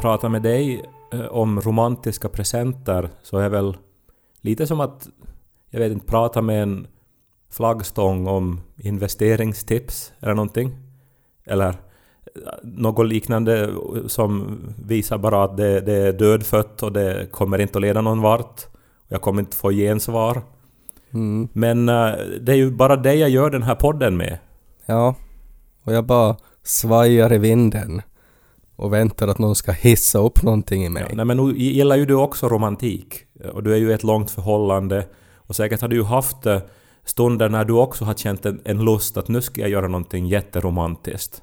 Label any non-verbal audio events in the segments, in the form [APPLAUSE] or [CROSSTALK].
prata med dig eh, om romantiska presenter så är väl lite som att, jag vet inte, prata med en flaggstång om investeringstips eller någonting. Eller något liknande som visar bara att det, det är dödfött och det kommer inte att leda någon vart. Jag kommer inte få gensvar. Mm. Men eh, det är ju bara det jag gör den här podden med. Ja. Och jag bara svajar i vinden och väntar att någon ska hissa upp någonting i mig. Ja, nej, men nu gillar ju du också romantik. Och du är ju i ett långt förhållande. Och säkert har du ju haft eh, stunder när du också har känt en, en lust att nu ska jag göra någonting jätteromantiskt.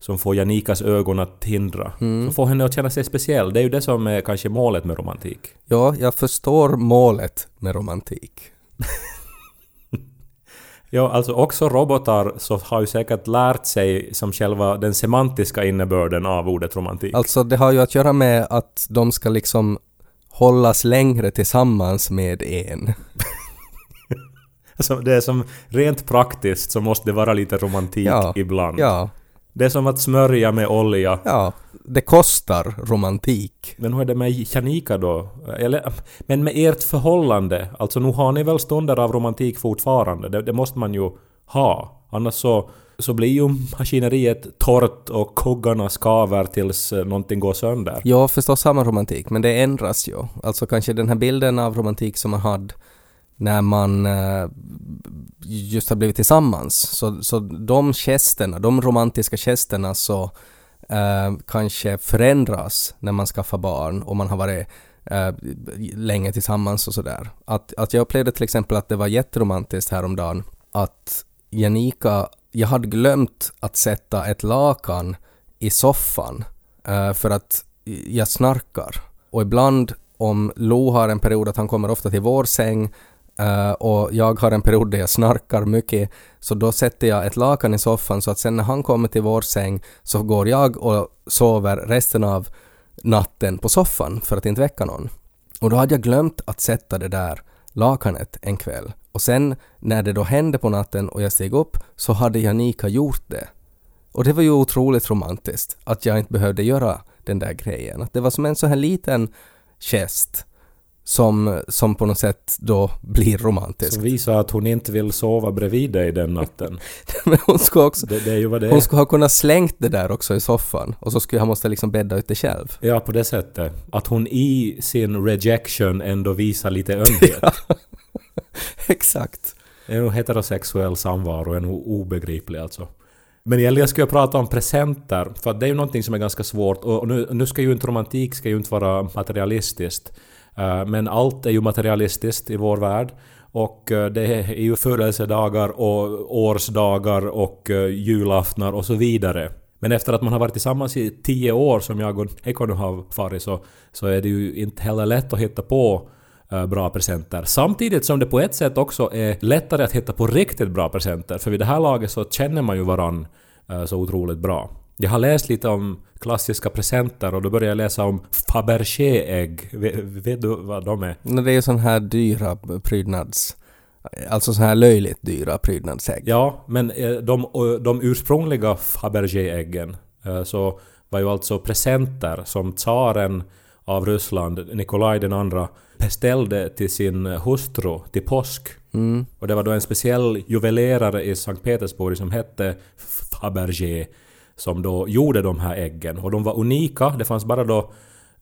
Som får Janikas ögon att hindra. Mm. Som får henne att känna sig speciell. Det är ju det som är kanske målet med romantik. Ja, jag förstår målet med romantik. [LAUGHS] Ja, alltså också robotar så har ju säkert lärt sig som själva den semantiska innebörden av ordet romantik. Alltså det har ju att göra med att de ska liksom hållas längre tillsammans med en. [LAUGHS] Alltså, det är som rent praktiskt så måste det vara lite romantik Ja, ibland. Ja, Det är som att smörja med olja. ja. Det kostar romantik. Men hur är det med Janika då? Eller, men med ert förhållande, alltså nu har ni väl stunder av romantik fortfarande? Det, det måste man ju ha. Annars så, så blir ju maskineriet torrt och koggarna skaver tills eh, någonting går sönder. Ja, förstås har man romantik, men det ändras ju. Alltså kanske den här bilden av romantik som man hade när man eh, just har blivit tillsammans. Så, så de gesterna, de romantiska gesterna så eh, kanske förändras när man skaffar barn och man har varit eh, länge tillsammans och sådär. Att, att jag upplevde till exempel att det var jätteromantiskt häromdagen att Janika, jag hade glömt att sätta ett lakan i soffan eh, för att jag snarkar. Och ibland om Lo har en period att han kommer ofta till vår säng Uh, och jag har en period där jag snarkar mycket så då sätter jag ett lakan i soffan så att sen när han kommer till vår säng så går jag och sover resten av natten på soffan för att inte väcka någon. Och då hade jag glömt att sätta det där lakanet en kväll. Och sen när det då hände på natten och jag steg upp så hade Janika gjort det. Och det var ju otroligt romantiskt att jag inte behövde göra den där grejen. Att det var som en så här liten gest som, som på något sätt då blir romantisk. Som visar att hon inte vill sova bredvid dig den natten. [LAUGHS] Men hon skulle också Det, det är ju vad det är. hon skulle ha kunnat slängt det där också i soffan och så skulle jag måste liksom bädda ut det själv. Ja, på det sättet. Att hon i sin rejection ändå visar lite ömhet. [LAUGHS] Exakt. En heterosexuell samvaro är nog obegriplig alltså. Men jag prata om presenter, för det är ju någonting som är ganska svårt. Och nu, nu ska ju inte romantik ska ju inte vara materialistiskt. Eh, men allt är ju materialistiskt i vår värld. Och eh, det är ju födelsedagar och årsdagar och eh, julaftnar och så vidare. Men efter att man har varit tillsammans i tio år som jag och Eko nu har varit så, så är det ju inte heller lätt att hitta på bra presenter. Samtidigt som det på ett sätt också är lättare att hitta på riktigt bra presenter. För vid det här laget så känner man ju varann så otroligt bra. Jag har läst lite om klassiska presenter och då började jag läsa om Fabergé-ägg. Vet, vet du vad de är? Men Det är ju sån här dyra prydnads... Alltså så här löjligt dyra prydnadsägg. Ja, men eh, de, eh, de ursprungliga Fabergé-äggen eh, så var ju alltså presenter som tsaren av Ryssland, Nikolaj den andra, beställde till sin hustru till påsk. Mm. Och det var då en speciell juvelerare i Sankt Petersburg som hette Fabergé som då gjorde de här äggen. Och de var unika, det fanns bara då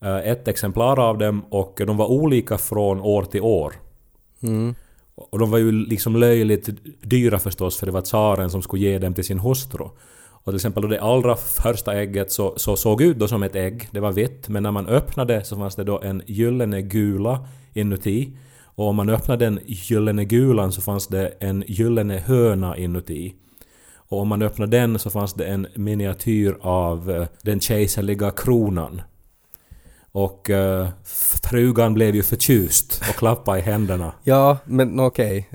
eh, ett exemplar av dem och de var olika från år till år. Mm. Och de var ju liksom löjligt dyra förstås för det var tsaren som skulle ge dem till sin hustru. Och till exempel då det allra första ägget så, så såg ut då som ett ägg, det var vitt, men när man öppnade så fanns det då en gyllene gula inuti. Och om man öppnade den gyllene gulan så fanns det en gyllene höna inuti. Och om man öppnade den så fanns det en miniatyr av eh, den kejserliga kronan. Och eh, frugan blev ju förtjust och klappade i händerna. [LAUGHS] Ja, men okej.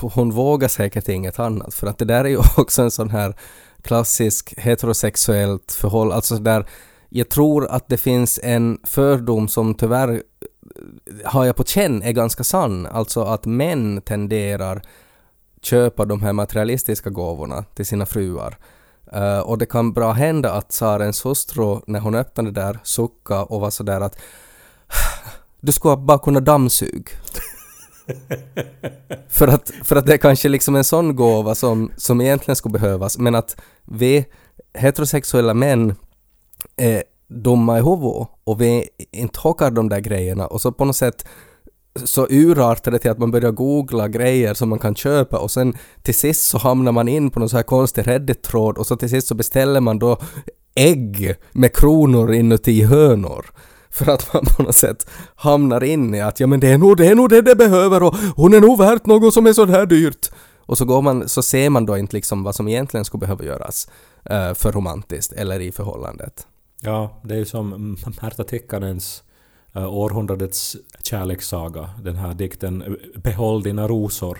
Hon vågar säkert inget annat för att det där är ju [LAUGHS] också en sån här klassisk heterosexuellt förhållande. Alltså där jag tror att det finns en fördom som tyvärr eh, har jag på känn är ganska sann. Alltså att män tenderar köpa de här materialistiska gåvorna till sina fruar. Uh, och det kan bra hända att tsarens hustru, när hon öppnade där, suckade och var sådär att du skulle bara kunna dammsug. [LAUGHS] för, att, för att det är kanske liksom en sån gåva som, som egentligen skulle behövas, men att vi heterosexuella män är dumma i huvudet och vi inte hockar de där grejerna och så på något sätt så urartar det till att man börjar googla grejer som man kan köpa och sen till sist så hamnar man in på någon så här konstig Reddit-tråd och så till sist så beställer man då ägg med kronor inuti hönor. [LAUGHS] För att man på något sätt hamnar in i att ja men det är nog det, är nog det det behöver och hon är nog värt något som är så här dyrt. Och så går man, så ser man då inte liksom vad som egentligen skulle behöva göras uh, för romantiskt eller i förhållandet. Ja, det är ju som Märta Tikkanens århundradets kärlekssaga, den här dikten Behåll dina rosor,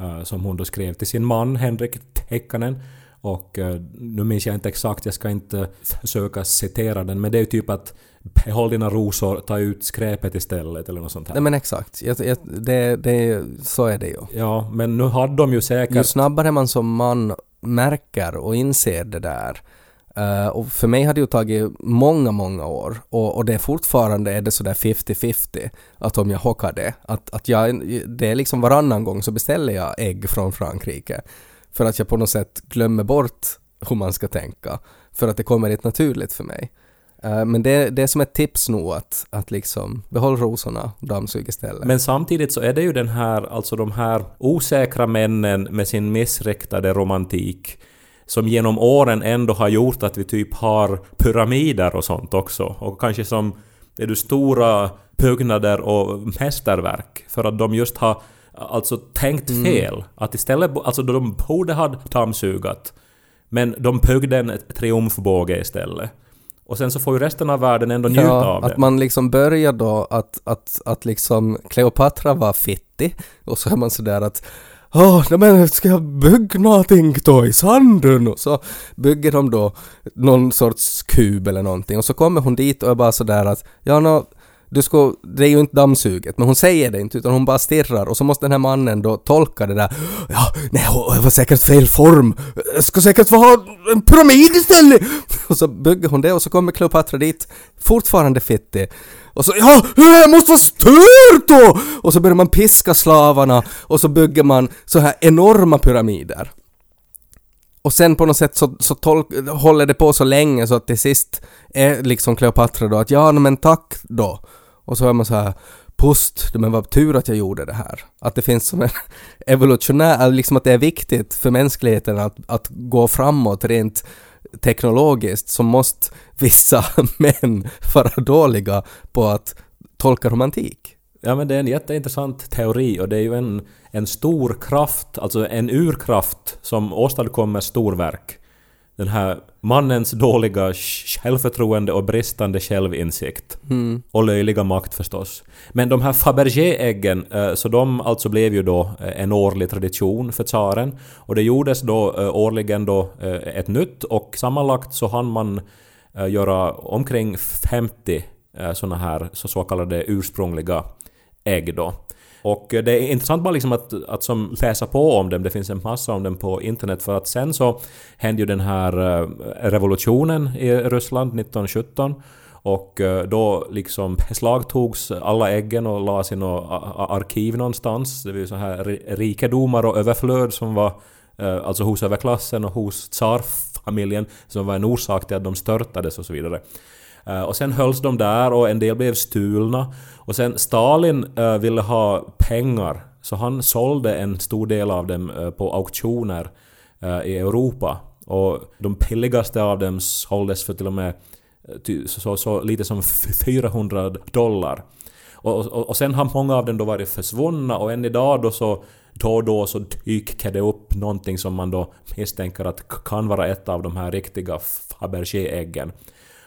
uh, som hon då skrev till sin man Henrik Tikkanen. Och nu minns jag inte exakt, jag ska inte försöka citera den, men det är ju typ att behåll dina rosor, ta ut skräpet istället eller något sånt här. Nej men exakt, jag, jag, det, det, så är det ju. Ja, men nu hade de ju säkert... Ju snabbare man som man märker och inser det där, Uh, och för mig har det ju tagit många, många år och, och det är fortfarande är det sådär 50-50 att om jag hockar det, att, att jag, det är liksom varannan gång så beställer jag ägg från Frankrike för att jag på något sätt glömmer bort hur man ska tänka för att det kommer inte naturligt för mig. Uh, men det, det är som ett tips nog att, att liksom behåll rosorna, dammsug istället. Men samtidigt så är det ju den här, alltså de här osäkra männen med sin missriktade romantik som genom åren ändå har gjort att vi typ har pyramider och sånt också. Och kanske som är du stora byggnader och mästerverk. För att de just har alltså tänkt mm. fel. Mm. Att istället, alltså de borde ha dammsugat. Men de byggde en triumfbåge istället. Och sen så får ju resten av världen ändå njuta ja, av det. att man liksom börjar då att, att, att liksom Kleopatra var fittig och så är man sådär att Åh, oh, men ska jag bygga någonting då i sanden? Och så bygger de då någon sorts kub eller någonting och så kommer hon dit och är bara sådär att ja, no, du ska, det är ju inte dammsuget, men hon säger det inte utan hon bara stirrar och så måste den här mannen då tolka det där. Ja, nej, det var säkert fel form. Jag ska säkert få ha en pyramid istället! [LAUGHS] Och så bygger hon det och så kommer Kleopatra dit, fortfarande fittig. Och så ja, jag måste vara stört då! Och så börjar man piska slavarna och så bygger man så här enorma pyramider. Och sen på något sätt så, så tolk, håller det på så länge så att till sist är liksom Kleopatra då att ja men tack då. Och så är man så här pust, men vad tur att jag gjorde det här. Att det finns som en [LAUGHS] evolutionär, liksom att det är viktigt för mänskligheten att, att gå framåt rent teknologiskt så måste vissa [LAUGHS] män vara dåliga på att tolka romantik. Ja men det är en jätteintressant teori och det är ju en, en stor kraft, alltså en urkraft som åstadkommer storverk. Den här mannens dåliga självförtroende och bristande självinsikt. Mm. Och löjliga makt förstås. Men de här Fabergé-äggen, eh, så de alltså blev ju då eh, en årlig tradition för tsaren. Och det gjordes då eh, årligen då ett nytt och sammanlagt så hann man göra omkring 50 såna här så, så kallade ursprungliga ägg då. Och eh, det är intressant bara liksom att, att som läsa på om dem, det finns en massa om dem på internet för att sen så hände ju den här eh, revolutionen i Ryssland 1917 och eh, då liksom [LAUGHS] beslagtogs alla äggen och lades i något arkiv någonstans. Det var ju så här rikedomar och överflöd som var alltså hos överklassen och hos tsarfamiljen som var en orsak till att de störtades och så vidare. Eh, och sen hölls de där och en del blev stulna. Och sen Stalin eh, ville ha pengar, så han sålde en stor del av dem eh, på auktioner i Europa. Och de billigaste av dem såldes för till och med så, så, så lite som 400 dollar. Och, och, och sen har många av dem då varit försvunna och än idag då så då och då så dyker det upp någonting som man då misstänker att kan vara ett av de här riktiga Fabergé-äggen.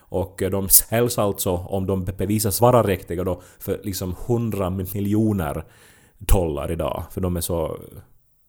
Och eh, de säljs alltså, om de bevisas vara riktiga då, för liksom 100 miljoner dollar idag. För de är så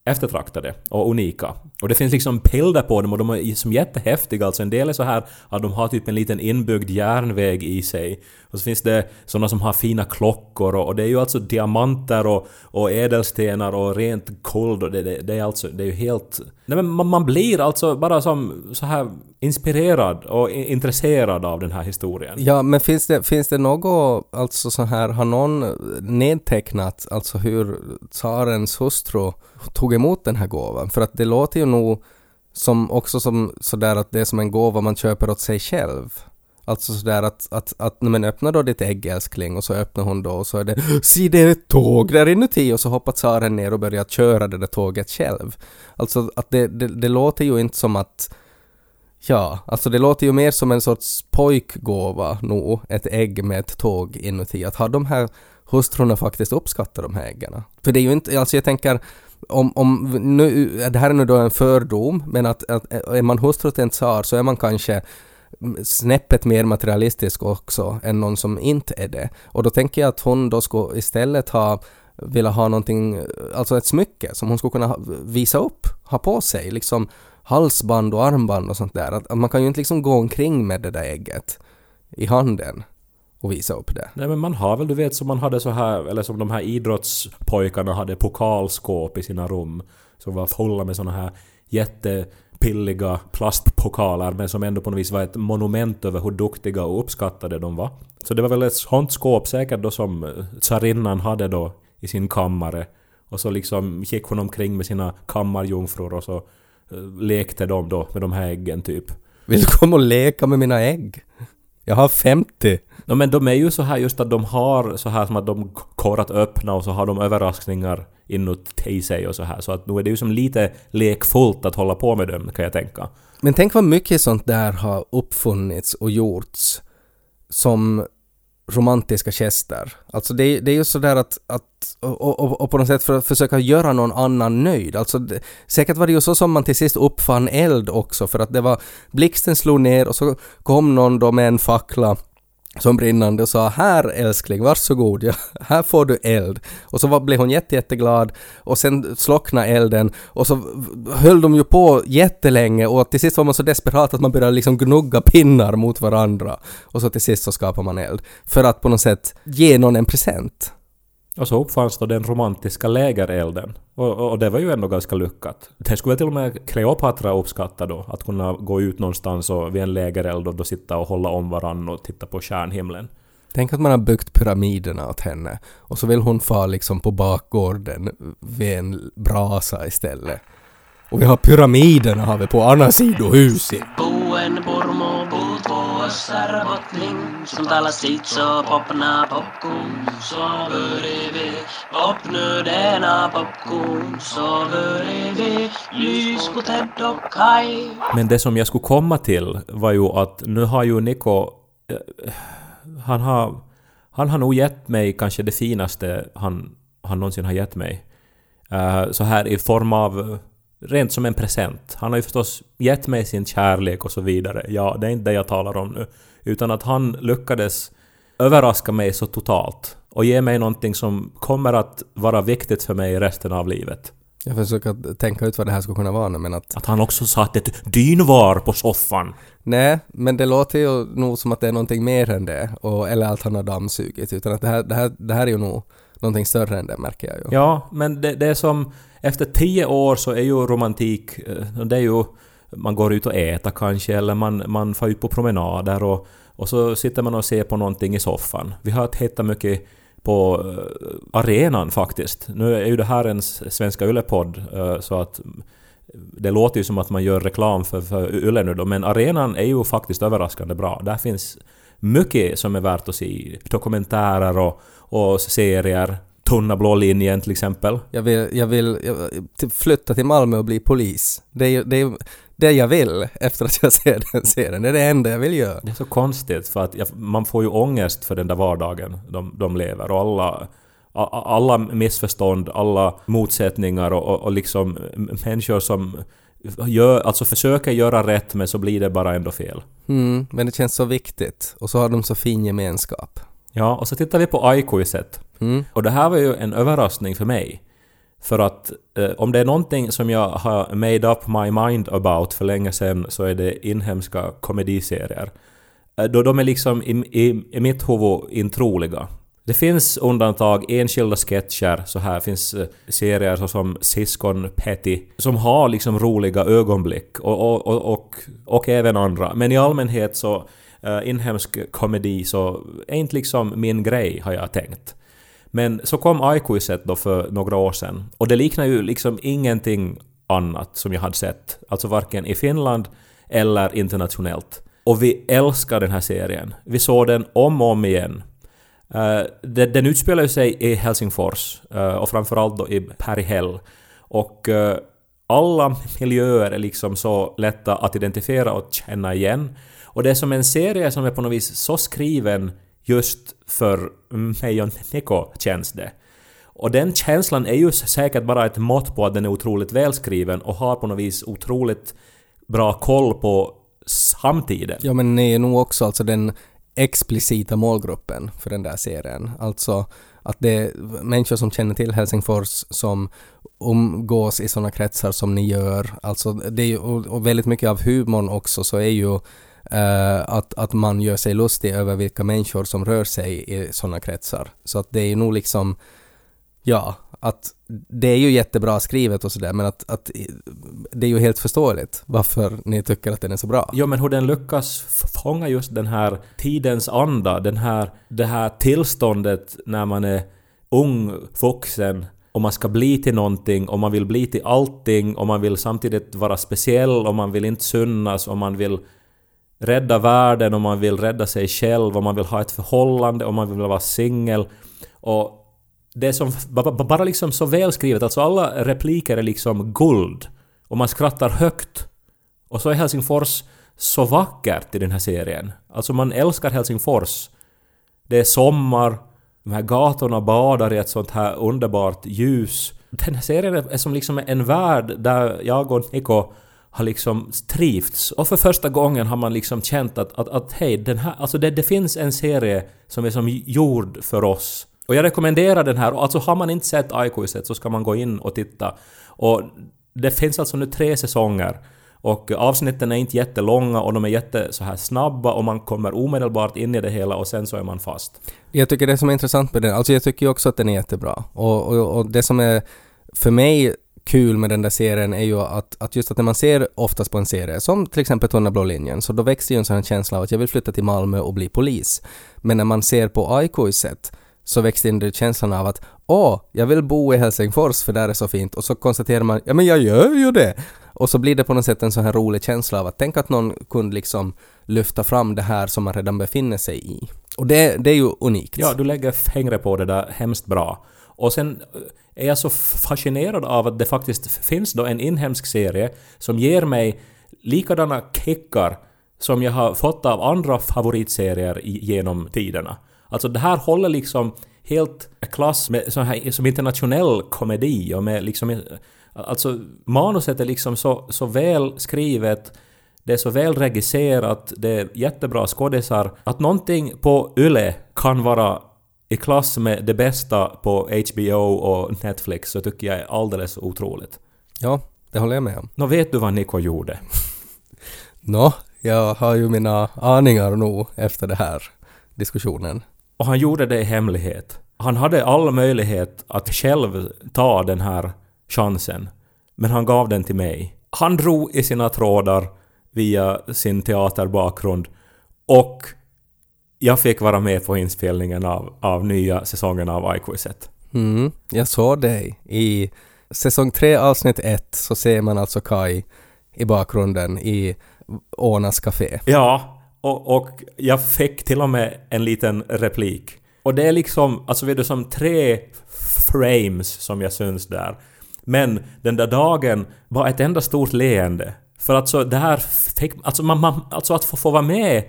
eftertraktade och unika. Och det finns liksom bilder på dem och de är som jättehäftiga. Alltså en del är så här att de har typ en liten inbyggd järnväg i sig. Och så finns det sådana som har fina klockor och, och det är ju alltså diamanter och, och ädelstenar och rent guld och det, det, det, är alltså, det är ju helt... Nej men man, man blir alltså bara som så här inspirerad och intresserad av den här historien. Ja, men finns det, finns det något, alltså så här, har någon nedtecknat alltså hur tsarens hustru tog emot den här gåvan? För att det låter ju nog som också som sådär att det är som en gåva man köper åt sig själv. Alltså sådär att, att, att när man öppnar då ditt ägg älskling och så öppnar hon då och så är det si det är ett tåg där inuti och så hoppar tsaren ner och börjar köra det där tåget själv. Alltså att det, det, det låter ju inte som att Ja, alltså det låter ju mer som en sorts pojkgåva nog, ett ägg med ett tåg inuti. Att har de här hustrurna faktiskt uppskattat de här äggen. För det är ju inte, alltså jag tänker om, om nu, det här är nu då en fördom, men att, att är man hustru till en tsar så är man kanske snäppet mer materialistisk också än någon som inte är det. Och då tänker jag att hon då skulle istället ha velat ha någonting, alltså ett smycke som hon skulle kunna visa upp, ha på sig, liksom halsband och armband och sånt där. Att, man kan ju inte liksom gå omkring med det där ägget i handen och visa upp det. Nej men man har väl, du vet som man hade så här, eller som de här idrottspojkarna hade pokalskåp i sina rum. Som var fulla med såna här jättepilliga plastpokaler men som ändå på något vis var ett monument över hur duktiga och uppskattade de var. Så det var väl ett sånt skåp säkert då som eh, tsarinnan hade då i sin kammare. Och så liksom gick hon omkring med sina kammarjungfrur och så lekte de då med de här äggen typ. Vill du komma och leka med mina ägg? Jag har 50. No, men de är ju så här just att de har så här som att de går att öppna och så har de överraskningar inuti sig och så här. Så att nu är det ju som lite lekfullt att hålla på med dem kan jag tänka. Men tänk vad mycket sånt där har uppfunnits och gjorts som romantiska gester. Alltså det, det är ju sådär att, att och, och, och, på något sätt för att försöka göra någon annan nöjd. Alltså det, säkert var det ju så som man till sist uppfann eld också för att det var blixten slog ner och så kom någon då med en fackla som brinnande och sa här älskling, varsågod, ja, här får du eld. Och så var, blev hon jätte, jätteglad och sen slocknade elden och så höll de ju på jättelänge och till sist var man så desperat att man började liksom gnugga pinnar mot varandra. Och så till sist så skapar man eld. För att på något sätt ge någon en present. Och så uppfanns då den romantiska lägerelden. Och, och, det var ju ändå ganska lyckat. Det skulle till och med Kleopatra uppskatta då, att kunna gå ut någonstans och vid en lägereld och då sitta och hålla om varandra och titta på stjärnhimlen. Tänk att man har byggt pyramiderna åt henne och så vill hon få liksom på bakgården vid en brasa istället. Och vi har pyramiderna har vi på andra sidan huset bussar och bottling som talar sitt så popna popcorn. Så börjar vi denna popcorn. Så börjar vi lys på Ted och Kai Men det som jag skulle komma till var ju att nu har ju Niko eh, han har han har nog gett mig kanske det finaste han, han någonsin har gett mig. Uh, så här i form av rent som en present. Han har ju förstås gett mig sin kärlek och så vidare. Ja, det är inte det jag talar om nu. Utan att han lyckades överraska mig så totalt och ge mig någonting som kommer att vara viktigt för mig resten av livet. Jag försöker tänka ut vad det här skulle kunna vara men att... Att han också satt ett dynvar på soffan. Nej, men det låter ju nog som att det är någonting mer än det. Och, eller att han har dammsugit. Utan att det här, det, här, det här är ju nog någonting större än det märker jag ju. Ja, men det, det är som... Efter tio år så är ju romantik... Eh, det är ju man går ut och äter kanske eller man, man far ut på promenader och, och så sitter man och ser på någonting i soffan. Vi har tittat mycket på eh, arenan faktiskt. Nu är ju det här en Svenska Yle-podd eh, så att det låter ju som att man gör reklam för, för Yle nu då, men arenan är ju faktiskt överraskande bra. Där finns mycket som är värt att se. Dokumentärer och, och serier. Tunna blå linjen till exempel. Jag vill, jag vill jag, flytta till Malmö och bli polis. Det är, det är, det jag vill efter att jag ser den serien. Det är det enda jag vill göra. Det är så konstigt för att jag, man får ju ångest för den där vardagen de, de lever och alla alla missförstånd, alla motsättningar och, och, och liksom människor som gör, alltså försöker göra rätt men så blir det bara ändå fel. Mm, men det känns så viktigt och så har de så fin gemenskap. Ja, och så tittar vi på iQuizet. Mm. Och det här var ju en överraskning för mig. För att eh, om det är någonting som jag har made up my mind about för länge sedan så är det inhemska komediserier. Eh, då de är liksom i, i, i mitt huvud introliga. Det finns undantag, enskilda sketcher, så här finns eh, serier såsom Siskon Petty, som har liksom roliga ögonblick och, och, och, och, och även andra. Men i allmänhet så uh, inhemsk komedi så är inte liksom min grej, har jag tänkt. Men så kom Aikuiset då för några år sedan och det liknar ju liksom ingenting annat som jag hade sett, alltså varken i Finland eller internationellt. Och vi älskar den här serien. Vi såg den om och om igen. Eh, den, den utspelar sig i Helsingfors eh, och framförallt då i Perihel. Och eh, alla miljöer är liksom så lätta att identifiera och känna igen. Och det är som en serie som är på något vis så skriven just för mig och Niko känns det. Och den känslan är ju säkert bara ett mått på att den är otroligt välskriven och har på något vis otroligt bra koll på samtiden. Ja men ni är nog också alltså den explicita målgruppen för den där serien. Alltså att det är människor som känner till Helsingfors som umgås i sådana kretsar som ni gör. Alltså det är ju, och väldigt mycket av humorn också så är ju Uh, att, att man gör sig lustig över vilka människor som rör sig i sådana kretsar. Så att det är nog liksom, ja, att det är ju jättebra skrivet och sådär men att, att eh, det är ju helt förståeligt varför ni tycker att den är så bra. Ja men hur den lyckas fånga just den här tidens anda, den här, det här tillståndet när man är ung, vuxen och man ska bli till någonting och man vill bli till allting och man vill samtidigt vara speciell och man vill inte synas och man vill rädda världen och man vill rädda sig själv och man vill ha ett förhållande och man vill vara singel. Och det är som bara liksom så välskrivet, alltså alla repliker är liksom guld. Och man skrattar högt. Och så är Helsingfors så vackert i den här serien. Alltså man älskar Helsingfors. Det är sommar, de här gatorna badar i ett sånt här underbart ljus. Den här serien är som liksom en värld där jag och Niko har liksom trivts. Och för första gången har man liksom känt att, att, att hej, den här, alltså det, det finns en serie som är som gjord för oss. Och jag rekommenderar den här, alltså har man inte sett Aikuiset så ska man gå in och titta. Och det finns alltså nu tre säsonger. Och avsnitten är inte jättelånga och de är jätte så här snabba och man kommer omedelbart in i det hela och sen så är man fast. Jag tycker det som är intressant med den, alltså jag tycker ju också att den är jättebra. Och, och, och det som är för mig kul med den där serien är ju att, att just att när man ser oftast på en serie, som till exempel Tunna blå linjen, så då växer ju en sån här känsla av att jag vill flytta till Malmö och bli polis. Men när man ser på Aikuiset så växte in känslan av att åh, jag vill bo i Helsingfors för där är så fint och så konstaterar man ja men jag gör ju det! Och så blir det på något sätt en sån här rolig känsla av att tänk att någon kunde liksom lyfta fram det här som man redan befinner sig i. Och det, det är ju unikt. Ja, du lägger fingret på det där hemskt bra. Och sen eh, är jag så fascinerad av att det faktiskt finns då en inhemsk serie som ger mig likadana kickar som jag har fått av andra favoritserier genom tiderna. Alltså det här håller liksom helt klass med sån här, som internationell komedi och med liksom... Eh, alltså manuset är liksom så, så väl skrivet, det är så väl regisserat, det är jättebra skådisar. Att någonting på YLE kan vara i klass med det bästa på HBO och Netflix så tycker jag är alldeles otroligt. Ja, det håller jag med om. Nå, vet du vad Nico gjorde? [LAUGHS] Nå, jag har ju mina aningar nog efter den här diskussionen. Och han gjorde det i hemlighet. Han hade all möjlighet att själv ta den här chansen. Men han gav den till mig. Han drog i sina trådar via sin teaterbakgrund och jag fick vara med på inspelningen av, av nya säsongen av iQuizet. Mm, jag såg dig. I säsong 3 avsnitt 1 så ser man alltså Kai i bakgrunden i Ånas Café. Ja, och, och jag fick till och med en liten replik. Och det är liksom, alltså vet du, som tre frames som jag syns där. Men den där dagen var ett enda stort leende. För alltså det här fick, alltså, man, man, alltså att få, få vara med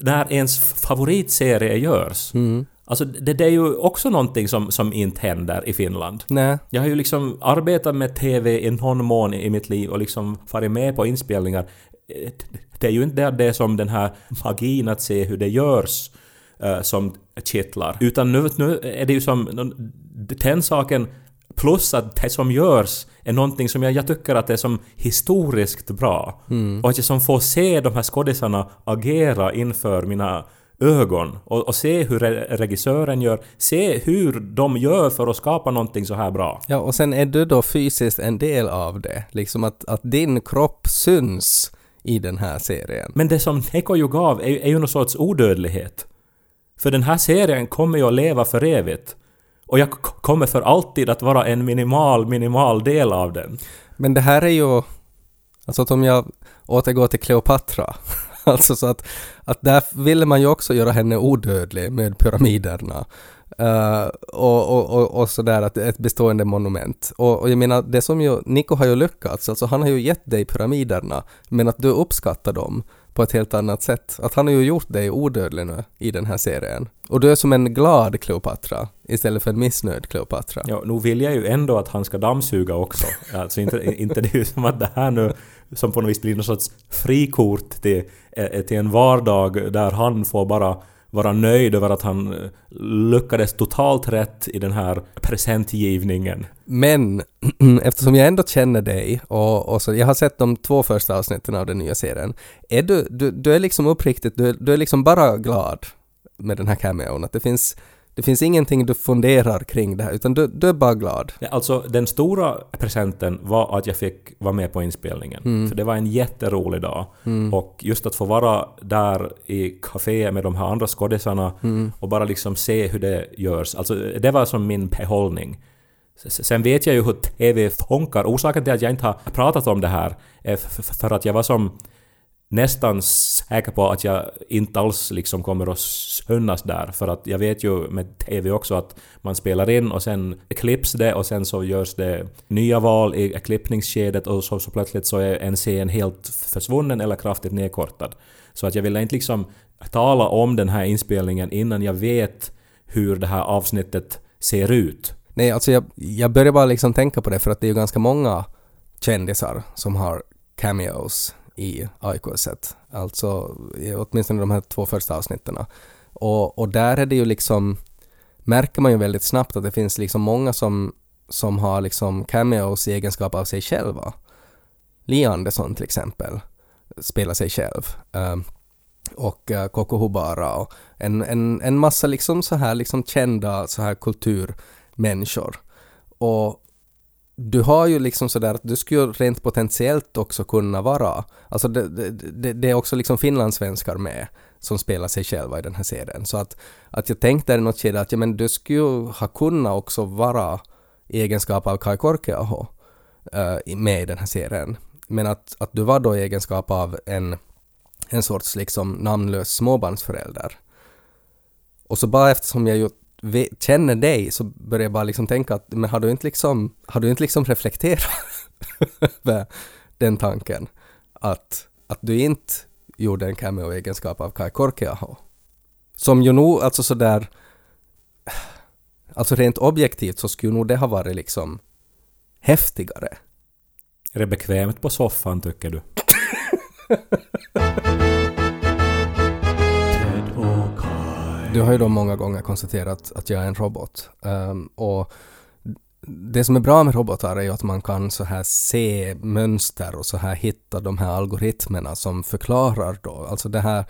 när ens favoritserie görs. Mm. Alltså det, det, är ju också någonting som, som inte händer i Finland. Nej. Jag har ju liksom arbetat med TV i någon mån i mitt liv och liksom varit med på inspelningar. Det är ju inte det som den här magin att se hur det görs uh, som kittlar. Utan nu, nu är det ju som... Den saken Plus att det som görs är någonting som jag, jag tycker att det är som historiskt bra. Och att jag som får se de här skådisarna agera inför mina ögon och, och se hur re- regissören gör, se hur de gör för att skapa någonting så här bra. Ja, och sen är du då fysiskt en del av det. Liksom att, att din kropp syns i den här serien. Men det som Neko ju gav är, är ju någon sorts odödlighet. För den här serien kommer ju att leva för evigt. Och jag kommer för alltid att vara en minimal, minimal del av den. Men det här är ju... Alltså att om jag återgår till Kleopatra. [LAUGHS] alltså så att, att där ville man ju också göra henne odödlig med pyramiderna. Uh, och, och, och, och sådär, att ett bestående monument. Och, och jag menar, det som ju, Nico har ju lyckats, alltså han har ju gett dig pyramiderna, men att du uppskattar dem på ett helt annat sätt. Att han har ju gjort dig odödlig nu i den här serien. Och du är som en glad Kleopatra istället för en missnöjd Kleopatra. Ja, nu vill jag ju ändå att han ska dammsuga också. Alltså inte, inte det är ju som att det här nu som på något vis blir någon sorts frikort till, eh, till en vardag där han får bara vara nöjd över att han eh, lyckades totalt rätt i den här presentgivningen. Men [CLEARS THROAT] eftersom jag ändå känner dig och, och så, jag har sett de två första avsnitten av den nya serien. Är du, du, du är liksom uppriktigt, du, du är liksom bara glad med den här cameon. Att det finns, det finns ingenting du funderar kring det här, utan du, du är bara glad. Ja, Alltså den stora presenten var att jag fick vara med på inspelningen. För det var en jätterolig dag. Och just att få vara där i kaféet med de här andra skådisarna och bara liksom se hur det görs. Alltså det var som min behållning. Sen vet jag ju hur TV funkar. Orsaken till att jag inte har pratat om det här är för att jag var som nästan säker på att jag inte alls liksom kommer att sönnas där. För att jag vet ju med TV också att man spelar in och sen klipps det och sen så görs det nya val i klippningsskedet och så, så plötsligt så är en scen helt försvunnen eller kraftigt nedkortad. Så att jag vill inte liksom tala om den här inspelningen innan jag vet hur det här avsnittet ser ut. Nej, alltså jag, jag börjar bara liksom tänka på det för att det är ju ganska många kändisar som har cameos i Aikuiset. Alltså åtminstone de här två första avsnitten. Och, och där är det ju liksom, märker man ju väldigt snabbt att det finns liksom många som, som har liksom cameos i egenskap av sig själva. Li Andersson till exempel spelar sig själv. Um, och eh, uh, Koko Hubara och en, en, en massa liksom så här liksom kända så här kulturmänniskor. Och du har ju liksom sådär att du skulle ju rent potentiellt också kunna vara, alltså det, det, det, det är också liksom finlandssvenskar med som spelar sig själva i den här serien. Så att, att jag tänkte i något skede att ja, men du skulle ju ha kunnat också vara i egenskap av Kai Korkeaho uh, med i den här serien. Men att, att du var då i egenskap av en, en sorts liksom namnlös småbarnsförälder. Och så bara eftersom jag ju känner dig så börjar jag bara liksom tänka att men har du inte liksom, har du inte liksom reflekterat [LAUGHS] över den tanken att, att du inte gjorde en cameo egenskap av Kai Korkeaho? Som ju nog, alltså sådär, [SIGHS] alltså rent objektivt så skulle nog det ha varit liksom häftigare. Är det bekvämt på soffan tycker du? [LAUGHS] Du har ju då många gånger konstaterat att jag är en robot. Um, och det som är bra med robotar är ju att man kan så här se mönster och så här hitta de här algoritmerna som förklarar då, alltså det här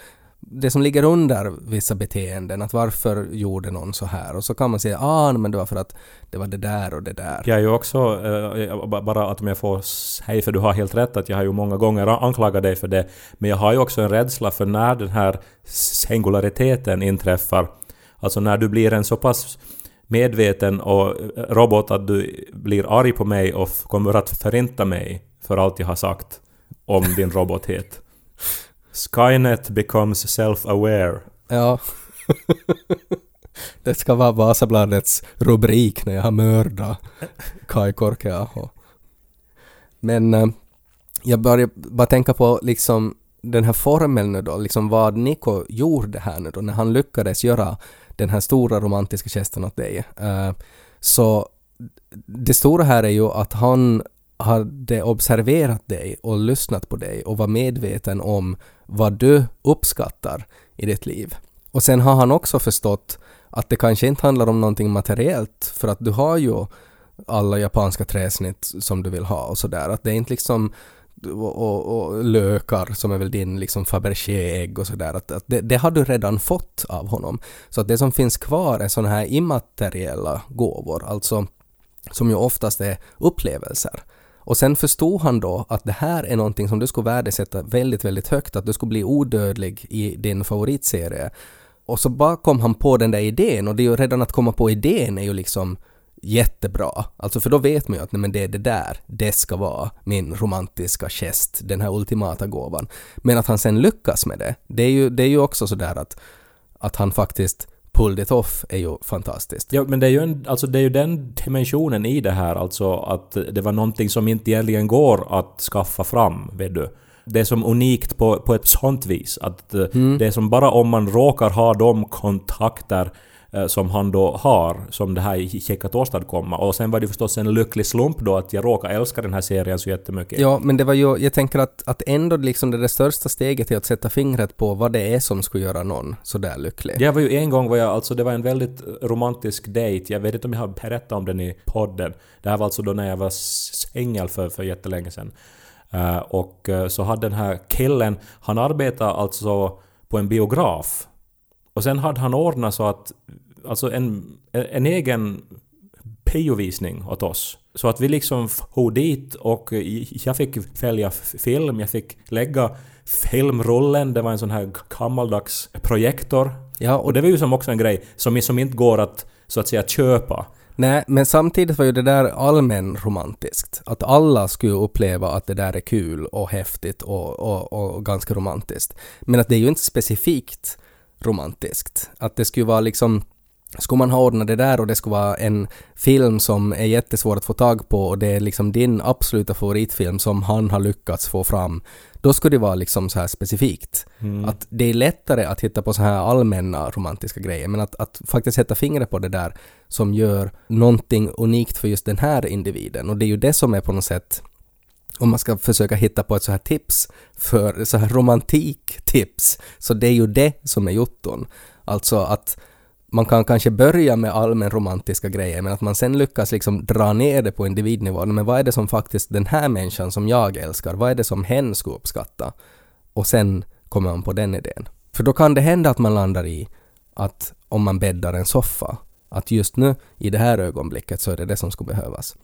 det som ligger under vissa beteenden, att varför gjorde någon så här? Och så kan man säga ah, men det var för att det var det där och det där. Jag är ju också, eh, bara att om jag får säga, för du har helt rätt att jag har ju många gånger anklagat dig för det, men jag har ju också en rädsla för när den här singulariteten inträffar. Alltså när du blir en så pass medveten och eh, robot att du blir arg på mig och kommer att förinta mig för allt jag har sagt om din robothet. Skynet becomes self-aware. Ja. [LAUGHS] det ska vara Vasabladets rubrik när jag har mördat Kai Korkeaho. Men eh, jag börjar bara tänka på liksom den här formeln nu då, liksom vad Niko gjorde här nu då när han lyckades göra den här stora romantiska gesten åt dig. Eh, så det stora här är ju att han hade observerat dig och lyssnat på dig och var medveten om vad du uppskattar i ditt liv. Och sen har han också förstått att det kanske inte handlar om någonting materiellt för att du har ju alla japanska träsnitt som du vill ha och sådär. Att det är inte liksom och, och, och lökar som är väl din liksom Fabergé-ägg och sådär. Att, att det, det, har du redan fått av honom. Så att det som finns kvar är sådana här immateriella gåvor, alltså som ju oftast är upplevelser. Och sen förstod han då att det här är någonting som du skulle värdesätta väldigt, väldigt högt, att du skulle bli odödlig i din favoritserie. Och så bara kom han på den där idén och det är ju redan att komma på idén är ju liksom jättebra. Alltså för då vet man ju att nej, men det är det där, det ska vara min romantiska gest, den här ultimata gåvan. Men att han sen lyckas med det, det är ju, det är ju också sådär att, att han faktiskt pulled it off är ju fantastiskt. Ja, men det är ju, en, alltså det är ju den dimensionen i det här, alltså att det var någonting som inte egentligen går att skaffa fram, vet du. Det är som unikt på, på ett sånt vis, att mm. det är som bara om man råkar ha de kontakter Eh, som han då har, som det här gick att åstadkomma. Och sen var det förstås en lycklig slump då att jag råkade älska den här serien så jättemycket. Ja, men det var ju, jag tänker att, att ändå liksom det, det största steget är att sätta fingret på vad det är som skulle göra någon sådär lycklig. Det var ju en gång var jag, alltså det var en väldigt romantisk date, jag vet inte om jag har berättat om den i podden. Det här var alltså då när jag var singel för, för jättelänge sedan. Uh, och uh, så hade den här killen, han arbetade alltså på en biograf. Och sen hade han ordnat så att alltså en, en egen piovisning åt oss. Så att vi liksom for dit och jag fick följa film, jag fick lägga filmrullen, det var en sån här gammaldags projektor. Ja, och, och det var ju som också en grej som, som inte går att så att säga köpa. Nej, men samtidigt var ju det där allmän romantiskt. Att alla skulle uppleva att det där är kul och häftigt och, och, och ganska romantiskt. Men att det är ju inte specifikt romantiskt. Att det skulle vara liksom skulle man ha ordnat det där och det skulle vara en film som är jättesvår att få tag på och det är liksom din absoluta favoritfilm som han har lyckats få fram, då skulle det vara liksom så här specifikt. Mm. Att det är lättare att hitta på så här allmänna romantiska grejer, men att, att faktiskt sätta fingret på det där som gör någonting unikt för just den här individen. Och det är ju det som är på något sätt om man ska försöka hitta på ett så här tips för så här romantiktips, så det är ju det som är jotton. Alltså att man kan kanske börja med allmän romantiska grejer men att man sen lyckas liksom dra ner det på individnivå. Men vad är det som faktiskt den här människan som jag älskar, vad är det som hen skulle uppskatta? Och sen kommer man på den idén. För då kan det hända att man landar i att om man bäddar en soffa, att just nu i det här ögonblicket så är det det som skulle behövas.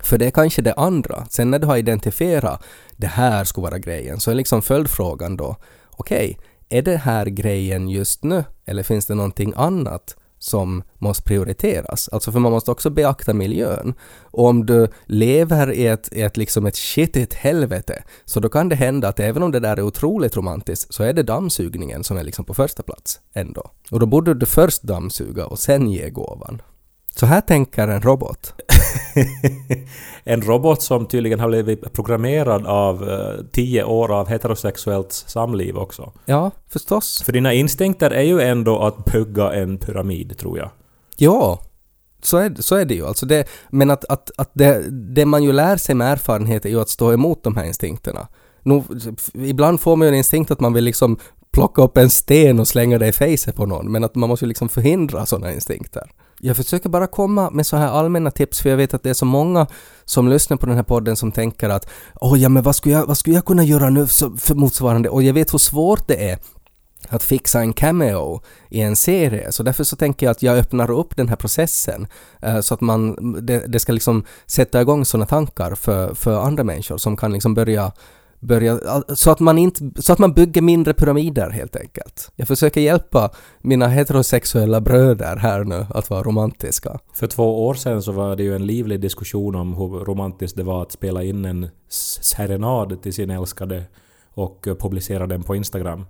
För det är kanske det andra. Sen när du har identifierat det här skulle vara grejen så är liksom följdfrågan då okej, okay, är det här grejen just nu eller finns det någonting annat som måste prioriteras. Alltså för man måste också beakta miljön. Och om du lever i ett, i ett, liksom ett shitigt helvete så då kan det hända att även om det där är otroligt romantiskt så är det dammsugningen som är liksom på första plats ändå. Och då borde du först dammsuga och sen ge gåvan. Så här tänker en robot. [LAUGHS] en robot som tydligen har blivit programmerad av uh, tio år av heterosexuellt samliv också. Ja, förstås. För dina instinkter är ju ändå att bygga en pyramid, tror jag. Ja, så är, så är det ju. Alltså det, men att, att, att det, det man ju lär sig med erfarenhet är ju att stå emot de här instinkterna. Nu, ibland får man ju en instinkt att man vill liksom plocka upp en sten och slänga det i fejset på någon, men att man måste ju liksom förhindra sådana instinkter. Jag försöker bara komma med så här allmänna tips för jag vet att det är så många som lyssnar på den här podden som tänker att åh ja men vad skulle jag, vad skulle jag kunna göra nu för motsvarande och jag vet hur svårt det är att fixa en cameo i en serie. Så därför så tänker jag att jag öppnar upp den här processen eh, så att man, det, det, ska liksom sätta igång sådana tankar för, för andra människor som kan liksom börja börja, så att man inte, så att man bygger mindre pyramider helt enkelt. Jag försöker hjälpa mina heterosexuella bröder här nu att vara romantiska. För två år sedan så var det ju en livlig diskussion om hur romantiskt det var att spela in en serenad till sin älskade och eh, publicera den på Instagram.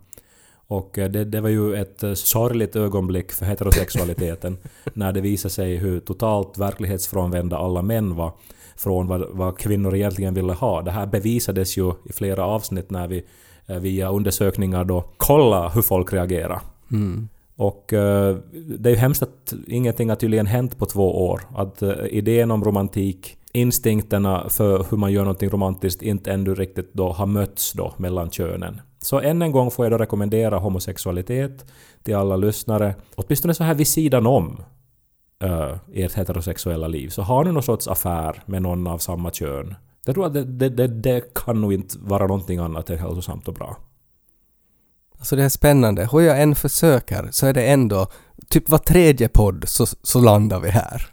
Och eh, det, det, var ju ett eh, sorgligt ögonblick för heterosexualiteten [LAUGHS] när det visade sig hur totalt verklighetsfrånvända alla män var från vad, vad kvinnor egentligen ville ha. Det här bevisades ju i flera avsnitt när vi eh, via undersökningar då kollade hur folk reagerar. Mm. Och det är ju hemskt att ingenting har tydligen hänt på två år. Att idén om romantik, instinkterna för hur man gör någonting romantiskt inte ännu riktigt då har mötts då mellan könen. Så än en gång får jag då rekommendera homosexualitet till alla lyssnare, åtminstone så här vid sidan om. uh, ert heterosexuella liv, så har ni någon sorts affär med någon av samma kön. Jag tror att det, det, det, det kan nog inte vara någonting annat än hälsosamt och bra. Alltså det är spännande. Hur jag än försöker så är det ändå typ var tredje podd så, så landar vi här.